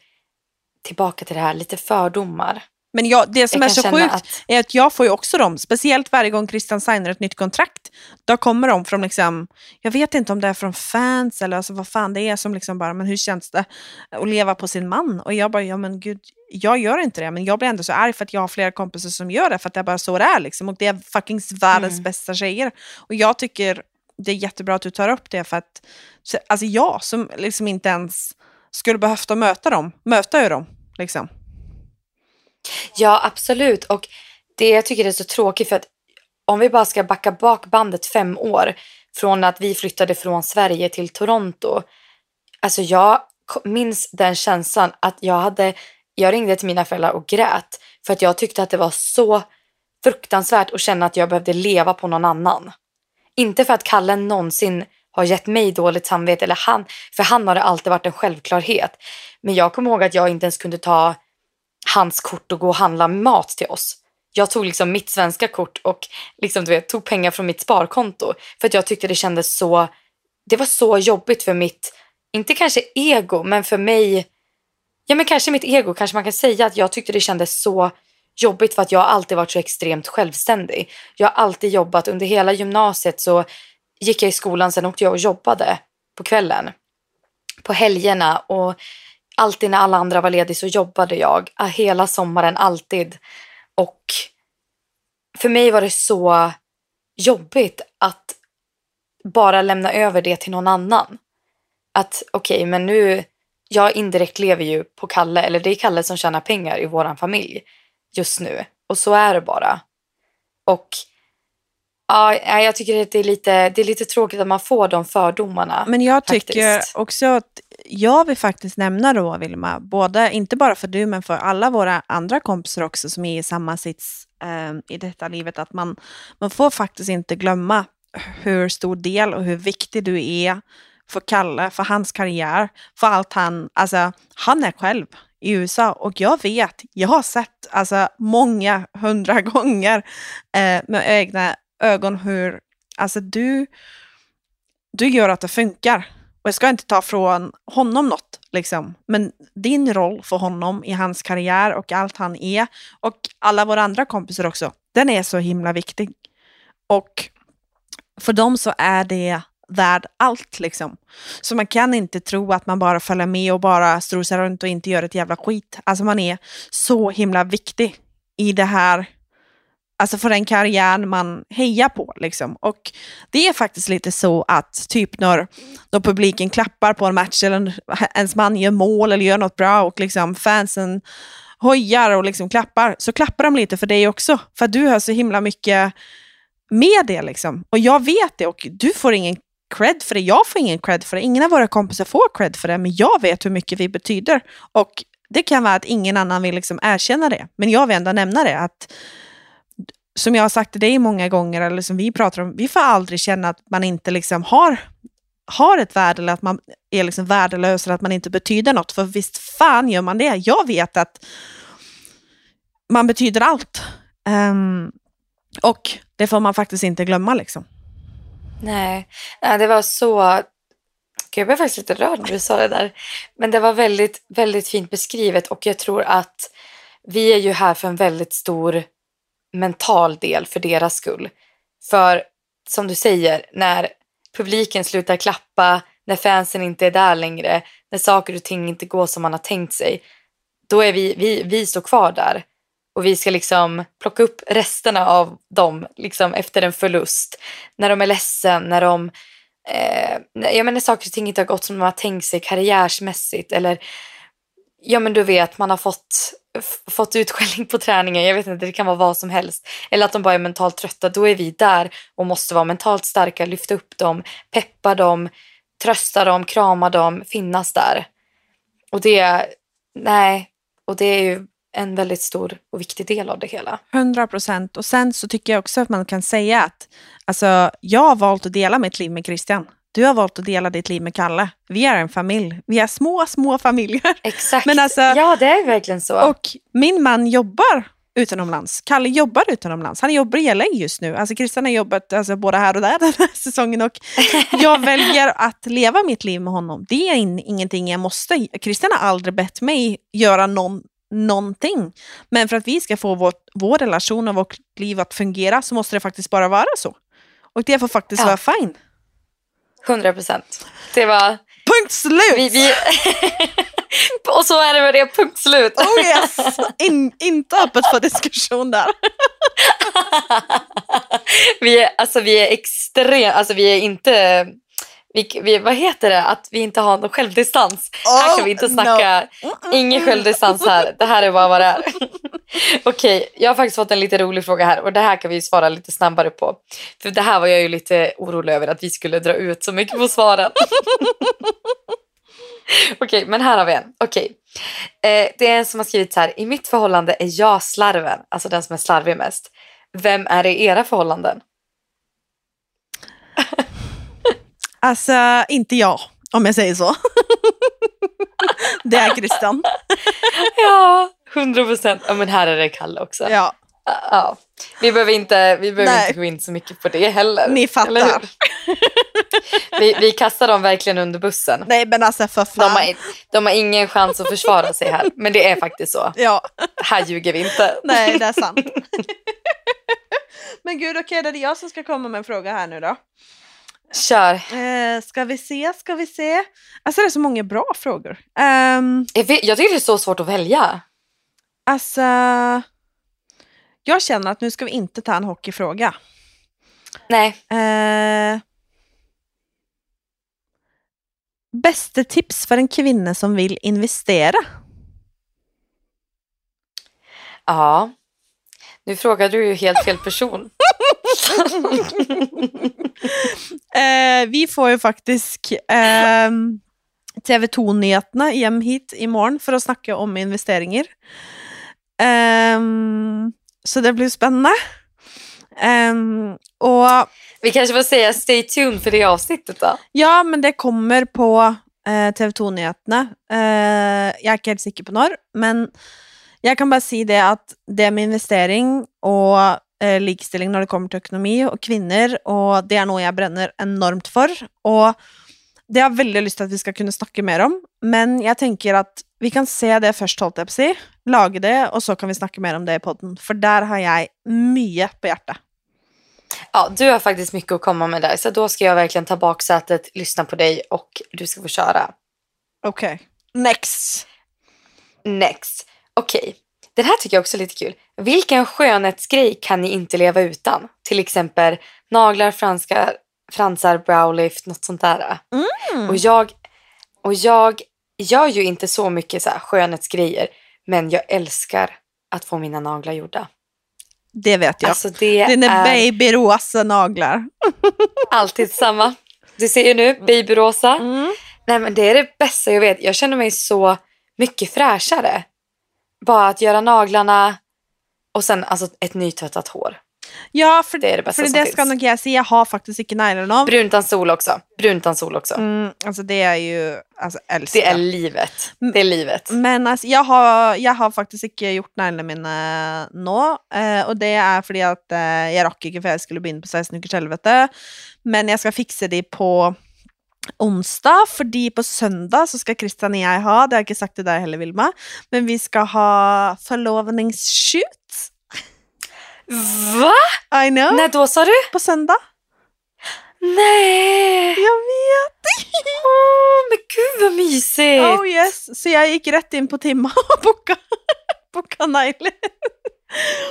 tillbaka till det här, lite fördomar. Men jag, det som jag är så sjukt att... är att jag får ju också dem, speciellt varje gång Christian signar ett nytt kontrakt. Då kommer de från, liksom, jag vet inte om det är från fans eller alltså vad fan det är som liksom bara, men hur känns det att leva på sin man? Och jag bara, ja men gud, jag gör inte det, men jag blir ändå så arg för att jag har flera kompisar som gör det, för att det är bara så det är liksom. Och det är fucking världens mm. bästa tjejer. Och jag tycker det är jättebra att du tar upp det, för att alltså jag som liksom inte ens skulle behövt möta dem, möta ju dem. Liksom. Ja, absolut. Och det jag tycker är så tråkigt för att om vi bara ska backa bak bandet fem år från att vi flyttade från Sverige till Toronto. Alltså jag minns den känslan att jag hade, jag ringde till mina föräldrar och grät för att jag tyckte att det var så fruktansvärt att känna att jag behövde leva på någon annan. Inte för att Kalle någonsin har gett mig dåligt samvete eller han, för han har det alltid varit en självklarhet. Men jag kommer ihåg att jag inte ens kunde ta hans kort och gå och handla mat till oss. Jag tog liksom mitt svenska kort och liksom, du vet, tog pengar från mitt sparkonto för att jag tyckte det kändes så, det var så jobbigt för mitt, inte kanske ego, men för mig, ja men kanske mitt ego kanske man kan säga att jag tyckte det kändes så jobbigt för att jag alltid varit så extremt självständig. Jag har alltid jobbat, under hela gymnasiet så gick jag i skolan, sen åkte jag och jobbade på kvällen, på helgerna och alltid när alla andra var lediga så jobbade jag äh, hela sommaren, alltid. Och för mig var det så jobbigt att bara lämna över det till någon annan. Att okej, okay, men nu, jag indirekt lever ju på Kalle, eller det är Kalle som tjänar pengar i våran familj just nu. Och så är det bara. Och Ja, jag tycker att det är, lite, det är lite tråkigt att man får de fördomarna. Men jag tycker faktiskt. också att jag vill faktiskt nämna då, Vilma, både, inte bara för du, men för alla våra andra kompisar också som är i samma sits eh, i detta livet, att man, man får faktiskt inte glömma hur stor del och hur viktig du är för Kalle, för hans karriär, för allt han, alltså han är själv i USA och jag vet, jag har sett alltså många hundra (laughs) gånger eh, med egna ögon hur, alltså du, du gör att det funkar. Och jag ska inte ta från honom något, liksom. men din roll för honom i hans karriär och allt han är och alla våra andra kompisar också, den är så himla viktig. Och för dem så är det värd allt liksom. Så man kan inte tro att man bara följer med och bara strosar runt och inte gör ett jävla skit. Alltså man är så himla viktig i det här Alltså för den karriär man hejar på. Liksom. Och det är faktiskt lite så att typ när, när publiken klappar på en match eller ens man gör mål eller gör något bra och liksom fansen hojar och liksom klappar, så klappar de lite för dig också. För att du har så himla mycket med det. Liksom. Och jag vet det och du får ingen cred för det. Jag får ingen cred för det. Ingen av våra kompisar får cred för det. Men jag vet hur mycket vi betyder. Och det kan vara att ingen annan vill liksom erkänna det. Men jag vill ändå nämna det. att som jag har sagt till dig många gånger, eller som vi pratar om, vi får aldrig känna att man inte liksom har, har ett värde eller att man är liksom värdelös eller att man inte betyder något. För visst fan gör man det. Jag vet att man betyder allt. Um, och det får man faktiskt inte glömma. Liksom. Nej, det var så... Gud, jag blev faktiskt lite rörd när du sa det där. Men det var väldigt, väldigt fint beskrivet och jag tror att vi är ju här för en väldigt stor mental del för deras skull. För som du säger, när publiken slutar klappa, när fansen inte är där längre, när saker och ting inte går som man har tänkt sig, då är vi, vi, vi står kvar där. Och vi ska liksom plocka upp resterna av dem liksom efter en förlust. När de är ledsen, när de... Eh, jag menar saker och ting inte har gått som de har tänkt sig karriärsmässigt. Eller ja men du vet, man har fått fått utskällning på träningen, jag vet inte, det kan vara vad som helst. Eller att de bara är mentalt trötta, då är vi där och måste vara mentalt starka, lyfta upp dem, peppa dem, trösta dem, krama dem, finnas där. Och det, nej, och det är ju en väldigt stor och viktig del av det hela. 100 procent. Och sen så tycker jag också att man kan säga att alltså, jag har valt att dela mitt liv med Christian. Du har valt att dela ditt liv med Kalle. Vi är en familj. Vi är små, små familjer. (laughs) Exakt. Men alltså- ja, det är verkligen så. Och min man jobbar utomlands. Kalle jobbar utomlands. Han jobbar i LA just nu. Alltså Christian har jobbat alltså, både här och där (laughs) den här säsongen. Och jag väljer att leva mitt liv med honom. Det är in, ingenting jag måste. Christian har aldrig bett mig göra någon, någonting. Men för att vi ska få vår, vår relation och vårt liv att fungera så måste det faktiskt bara vara så. Och det får faktiskt Ja. vara fine. 100 procent. Det var... Punkt slut! Vi, vi... (laughs) och så är det med det, punkt slut. Oh yes! In, inte öppet för diskussion där. (laughs) vi, är, alltså, vi är extremt... Alltså vi är inte... Vi, vi, vad heter det? Att vi inte har någon självdistans. här kan vi inte Oh, snacka. Ingen självdistans här. Det här är bara vad det är. (laughs) Okej, jag har faktiskt fått en lite rolig fråga här och det här kan vi svara lite snabbare på. För det här var jag ju lite orolig över att vi skulle dra ut så mycket på svaren. (laughs) Okej, men här har vi en. Okej. Eh, det är en som har skrivit så här. I mitt förhållande är jag slarven, alltså den som är slarvig mest. Vem är det i era förhållanden? Alltså, inte jag, om jag säger så. (laughs) det är Christian. (laughs) Ja, 100 procent. Ja, men här är det Kalle också. Ja, Ja. Vi behöver, inte, vi behöver Nej. inte gå in så mycket på det heller. ni fattar. (laughs) Vi, vi kastar dem verkligen under bussen. Nej, men alltså för De fan. har, de har ingen chans att försvara sig här. Men det är faktiskt så. Ja, Här ljuger vi inte. nej, det är sant. men gud, okej, det är jag som ska komma med en fråga här nu då. Kör. Eh, ska vi se, ska vi se. Alltså det är så många bra frågor. Ehm, Jag, vet, jag tycker det är så svårt att välja. alltså, jag känner att nu ska vi inte ta en hockeyfråga. Nej. Eh, bästa tips för en kvinna som vill investera? Ja. Nu frågar du ju helt fel person. (laughs) Eh, vi får ju faktiskt eh, TV2-nyheterna hjem hit imorgon för att snacka om investeringar. Ehm, så det blir spännande. Ehm, och Vi kanske får säga stay tuned för det avsnittet då. ja, men det kommer på eh, TV2-nyheterna. Eh, jag är inte helt säker på när, men jag kan bara säga det att det med investering och eh, likestilling när det kommer till ekonomi och kvinnor, och det är något jag bränner enormt för. Och det har jag väldigt lust att vi ska kunna snacka mer om, men jag tänker att vi kan se det först, hållt jag på att säga, laga det, och så kan vi snacka mer om det i podden, för där har jag mycket på hjärtat. Ja, du har faktiskt mycket att komma med där. Så då ska jag verkligen ta baksätet, lyssna på dig och du ska få köra. Okej. Next. Next. Okej. Den här tycker jag också är lite kul. Vilken skönhetsgrej kan ni inte leva utan? Till exempel naglar, franska, fransar, browlift, något sånt där. Mm. Och jag, och jag gör ju inte så mycket så här skönhetsgrejer. Men jag älskar att få mina naglar gjorda. Det vet jag. Alltså det Dina är babyrosa naglar. (laughs) alltid samma. Du ser ju nu, babyrosa. Mm. Nej men det är det bästa jag vet. Jag känner mig så mycket fräschare. Bara att göra naglarna och sen alltså ett nytvättat hår. Ja, för Det är det bästa för som det ska finns. nog jag säga. Jag har faktiskt inte neglarna av. Brunt utan sol också. Brunt utan sol också. Mm, alltså det är ju, alltså älskar. Det är livet. Det är livet. Men alltså, jag, har, jag har faktiskt inte gjort neglene mine nå, eh, og det er fordi at eh, jeg rakk ikke før jeg skulle begynne på 16 ukers helvete. Men jeg skal fikse de på onsdag, fordi på søndag så skal Kristian og jeg ha, det har jeg ikke sagt til deg heller, Vilma, men vi skal ha forlovningsshoot. Va? I know. När då sa du? På søndag. Nej! Jag vet! Åh, men gud vad mysigt! Oh yes. Så jag gick rätt in på Timma (laughs) bookade boka negler.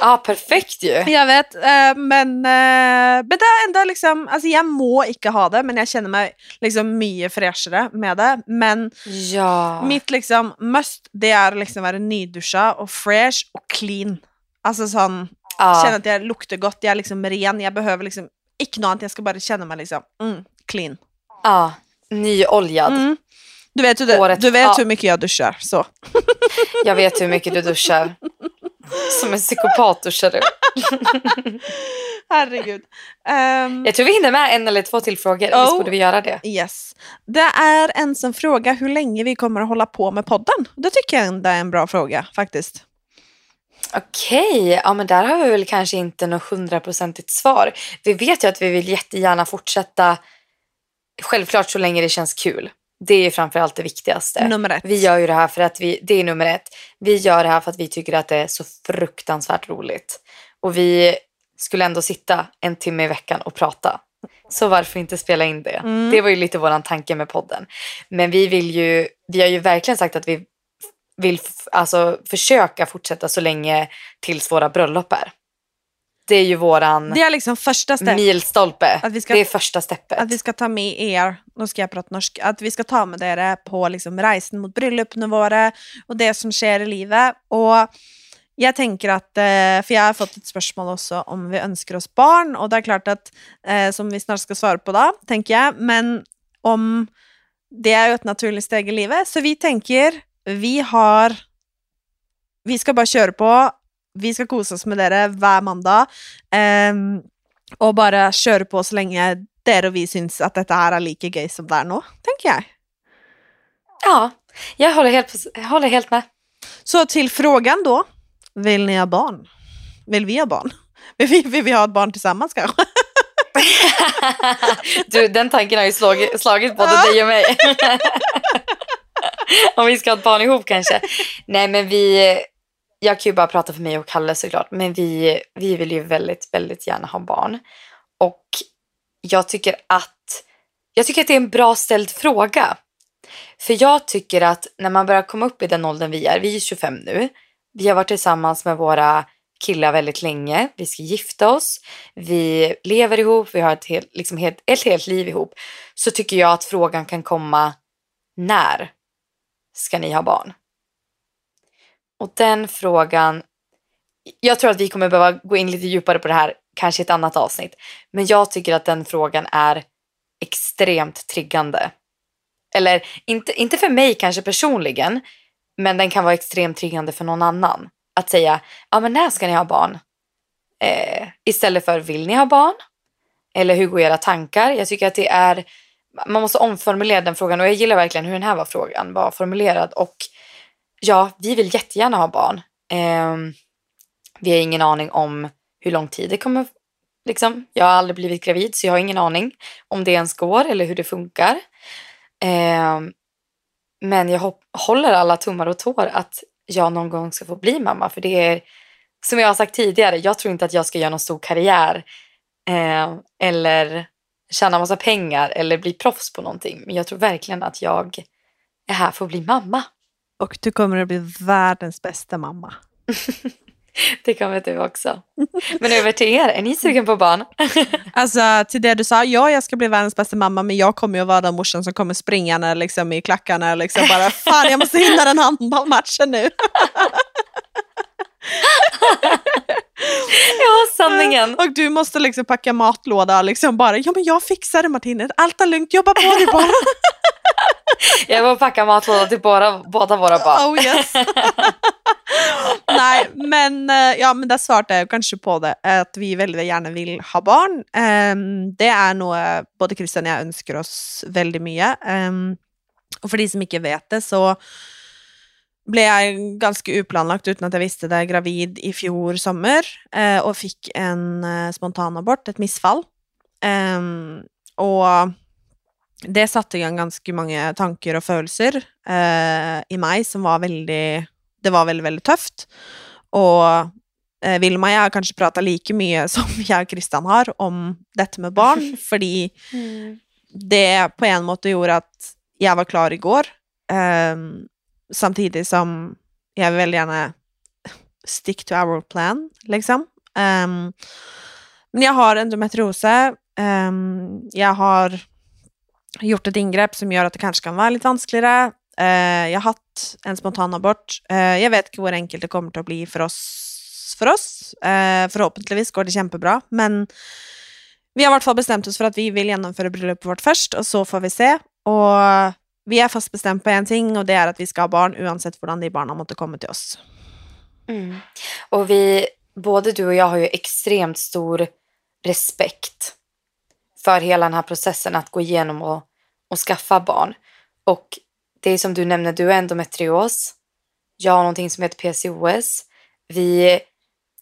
Ja, perfekt ju. Jeg vet, eh, men, eh, men det er enda liksom Altså, jeg må ikke ha det, men jeg kjenner meg liksom mye freshere med det. Men Ja. mitt liksom must, det er liksom være nydusja og fresh og clean. Altså sånn ja. Kjenne at jeg lukter godt, jeg er liksom ren. Jeg behøver liksom ikke noe annet. Jeg skal bare kjenne meg liksom mm, clean. ja. Nyoljad. Mm. Du vet, Håret- du vet hur mycket jag duschar, så. Jag vet hur mycket du duschar. (laughs) Som en psykopat duschar du. (laughs) Herregud. Ehm, Jag tror vi hinner med en eller två till frågor. Visst Oh. borde vi göra det? yes. Det är en som frågar hur länge vi kommer att hålla på med podden. Det tycker jag ändå är en bra fråga faktiskt. Okej, ja men där har vi väl kanske inte något hundraprocentigt svar. Vi vet ju att vi vill jättegärna fortsätta, självklart så länge det känns kul. Det är framförallt det viktigaste. Nummer ett. Vi gör ju det här för att vi, det är nummer ett. Vi gör det här för att vi tycker att det är så fruktansvärt roligt. Och vi skulle ändå sitta en timme i veckan och prata. Så varför inte spela in det? Mm. Det var ju lite våran tanke med podden. Men vi vill ju, vi har ju verkligen sagt att vi vill alltså, försöka fortsätta så länge tills våra bröllop är. Det är ju våran Det är liksom första steg. milstolpe. Att vi ska- Det är första steppet. Att vi ska ta med er, nu ska jag prata norsk, att vi ska ta med dere på liksom reisen mot våre och det som sker i livet. Och jag tänker att, eh, för jag har fått ett spörsmål också om vi önskar oss barn, och det är klart att, eh, som vi snart ska svara på då, tänker jag, men om det är ju ett naturligt steg i livet, så vi tänker, vi har, vi ska bara köra på, vi ska kosa oss med dere hver mandag, ehm, og bare kjøre på så lenge dere og vi syns at dette her er like gøy som det er nå, tenker jeg. Ja, jag håller helt, jag håller helt med. Så till frågan då. Vill ni ha barn? Vill vi ha barn? (laughs) Vill vi, vill vi ha ett barn tillsammans kanske? (laughs) Du, den tanken har ju slagit, slagit både dig och mig. (laughs) Om vi ska ha ett barn ihop kanske. Nej, men vi... Jag kan ju bara prata för mig och Kalle såklart. Men vi, vi vill ju väldigt, väldigt gärna ha barn. Och jag tycker att... Jag tycker att det är en bra ställd fråga. För jag tycker att när man börjar komma upp i den åldern vi är, vi är 25 nu. Vi har varit tillsammans med våra killar väldigt länge. Vi ska gifta oss. Vi lever ihop. Vi har ett helt, liksom helt, ett helt liv ihop. Så tycker jag att frågan kan komma när ska ni ha barn? Och den frågan. Jag tror att vi kommer behöva gå in lite djupare på det här, kanske i ett annat avsnitt. Men jag tycker att den frågan är extremt triggande. Eller inte, inte för mig kanske personligen, men den kan vara extremt triggande för någon annan. Att säga, ja men när ska ni ha barn? Eh, istället för, vill ni ha barn? Eller hur går era tankar? Jag tycker att det är, man måste omformulera den frågan och jag gillar verkligen hur den här var frågan var formulerad. Och ja, vi vill jättegärna ha barn. Eh, vi har ingen aning om hur lång tid det kommer, liksom. Jag har aldrig blivit gravid så jag har ingen aning om det ens går eller hur det funkar. Eh, men jag hopp- håller alla tummar och tår att jag någon gång ska få bli mamma. För det är, som jag har sagt tidigare, jag tror inte att jag ska göra någon stor karriär. Eh, eller tjäna massa pengar eller bli proffs på någonting. Men jag tror verkligen att jag är här för att bli mamma. Och du kommer att bli världens bästa mamma. (laughs) Det kommer du också. Men över till er, är ni sugen på barn? (laughs) Alltså till det du sa, ja jag ska bli världens bästa mamma men jag kommer ju att vara den morsan som kommer springande liksom, i klackarna liksom bara fan jag måste hinna den handbollmatchen nu. (laughs) (laughs) Ja, sanningen. Och du måste liksom packa matlåda liksom bara, ja men jag fixar det Martine, allt är lugnt, jobba på dig bara. (laughs) Jag var packa matlåda till båda, båda våra barn. Oh yes. (laughs) Nej, men, eh, ja, men det svarte jeg jo kanskje på det, at vi veldig gjerne vil ha barn. Em, det er noe både Kristian og jeg ønsker oss veldig mye. Em, og for de som ikke vet det, så ble jeg ganske uplanlagt uten at jeg visste det, gravid i fjor sommer, eh, og fikk en eh, spontanabort, et misfall. Em, og det satte i gang ganske mange tanker og følelser eh, i meg som var veldig Det var veldig, veldig tøft. Og eh, Vilma og jeg har kanskje prata like mye (laughs) som jeg og Kristian har om dette med barn, (laughs) fordi det på en måte gjorde at jeg var klar i går, eh, Samtidigt som jag vill gärna stick to our plan, liksom. Um, men jag har endometriose. Um, jag har gjort ett ingrepp som gör att det kanske kan vara lite vanskeligere. Uh, eh, jag har haft en spontanabort. Uh, eh, jag vet inte hur enkelt det kommer att bli för oss. For oss. Uh, förhoppningsvis går det jättebra, men vi har i alla fall bestämt oss för att vi vill genomföra bröllopet vårt först och så får vi se. Och vi är fast bestämda på en ting och det är att vi ska ha barn oavsett hur de barnen måste komma till oss. Mm. Och vi, både du och jag har ju extremt stor respekt för hela den här processen att gå igenom och, och skaffa barn. Och det är som du nämner, du har endometrios. Jag har någonting som heter PCOS. Vi,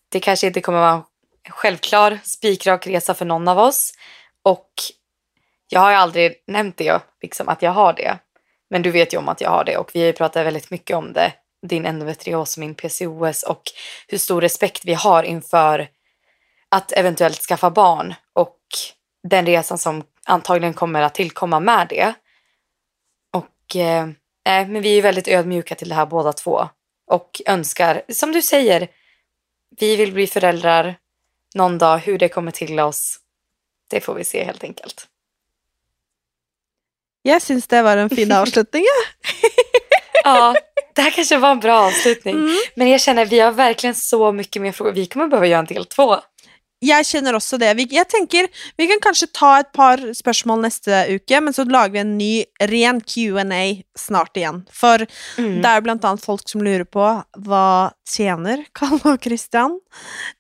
det kanske inte kommer vara en självklar spikrak resa för någon av oss. Och jag har ju aldrig nämnt det, liksom att jag har det. Men du vet ju om att jag har det och vi har ju pratat väldigt mycket om det. Din endometrios och min PCOS och hur stor respekt vi har inför att eventuellt skaffa barn och den resan som antagligen kommer att tillkomma med det. Och eh, eh men vi är väldigt ödmjuka till det här båda två och önskar, som du säger, vi vill bli föräldrar någon dag. Hur det kommer till oss, det får vi se helt enkelt. Jag syns det var en fin (laughs) avslutning. (laughs) ja, det här kanske var en bra avslutning. Mm. Men jag känner att vi har verkligen så mycket mer frågor. Vi kommer behöva göra en del två. Jeg kjenner også det. Vi, jeg tenker, vi kan kanskje ta et par spørsmål neste uke, men så lager vi en ny ren Q&A snart igjen. For mm. det er blant annet folk som lurer på hva tjener Kalle og Christian.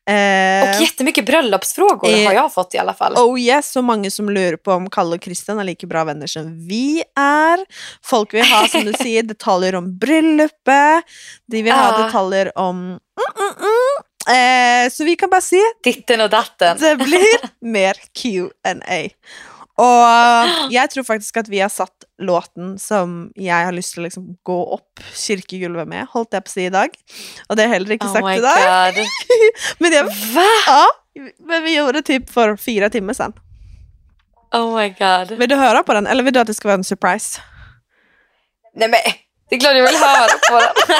Eh, och jättemycket bröllopsfrågor eh, har jag fått i alla fall. Oh yes, så många som lurer på om Kalle och Christian är lika bra vänner som vi är. Folk vill ha, som du (laughs) säger, detaljer om bröllopet. De vill ha detaljer om mm, mm, mm Eh, så vi kan bara se. Ditten och datten. Det blir mer Q&A. Och jag tror faktiskt att vi har satt låten som jag har lust att liksom gå upp kyrkogolvet med, hållt jag på sig idag. Och det är heller inte oh sagt idag. (laughs) men det, Va? Ja, men vi gjorde det typ för fyra timmar sedan. Oh my god. Vill du höra på den eller vill du att det ska vara en surprise? Nej men det är klart jag vill höra på den.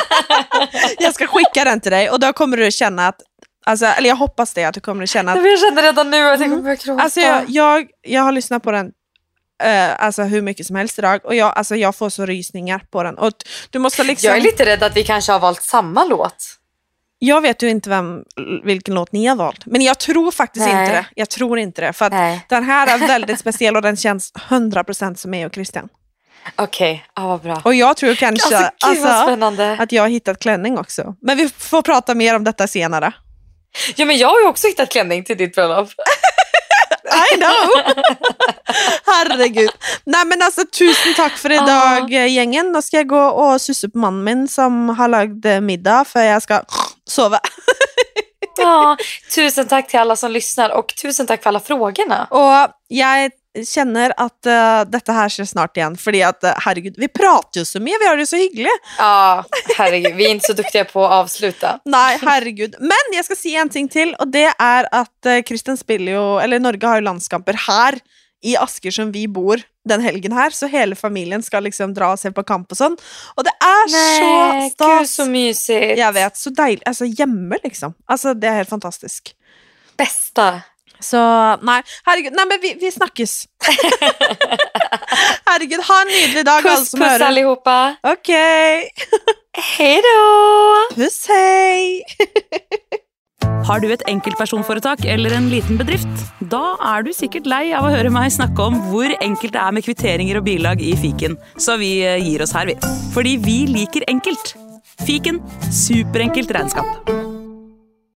(laughs) jag ska skicka den till dig och då kommer du känna att Alltså, eller jag hoppas det, att du kommer att känna att... Jag känner redan nu att jag kommer börja gråta. Alltså jag, jag, jag har lyssnat på den uh, alltså hur mycket som helst idag och jag, alltså jag får så rysningar på den. Och du måste liksom... Jag är lite rädd att vi kanske har valt samma låt. Jag vet ju inte vem, vilken låt ni har valt, men jag tror faktiskt Nej. inte det. Jag tror inte det, för den här är väldigt speciell och den känns 100% som mig och Christian. Okej, okay. ah, vad bra. Och jag tror kanske alltså, alltså, att jag har hittat klänning också. Men vi får prata mer om detta senare. Ja, men jag har ju också hittat klänning till ditt bröllop. (laughs) I know! (laughs) Herregud. Nej men alltså tusen tack för idag gängen. Nu ska jag gå och sussa på mannen min som har lagt middag för jag ska sova. ja, tusen tack till alla som lyssnar och tusen tack för alla frågorna. Och jag känner att uh, detta här ser snart igen. För att uh, herregud, vi pratar ju så mycket, vi har det så hyggligt. Ja, herregud, vi är inte så duktiga på att avsluta. (laughs) Nej, herregud. Men jag ska säga en ting till och det är att uh, Kristen spelar ju, eller Norge har ju landskamper här i Asker som vi bor den helgen här, så hela familjen ska liksom dra sig på kamp och sånt. Och det är Nej, så stas. Gud, så mysigt. Jag vet, så dejligt. Alltså hemma liksom. Alltså det är helt fantastiskt. Bästa. Så nej, herregud, nej men vi, vi snackes. (laughs) herregud, ha en nydelig dag puss, som puss hörer. allihopa. Okej. Okay. hej då. Puss hej. (laughs) Har du ett enkeltpersonforetak eller en liten bedrift? Da er du sikkert lei av å høre meg snakke om hvor enkelt det er med kvitteringer og bilag i fiken, så vi eh, gir oss her, vi. Fordi vi liker enkelt. Fiken superenkelt regnskap.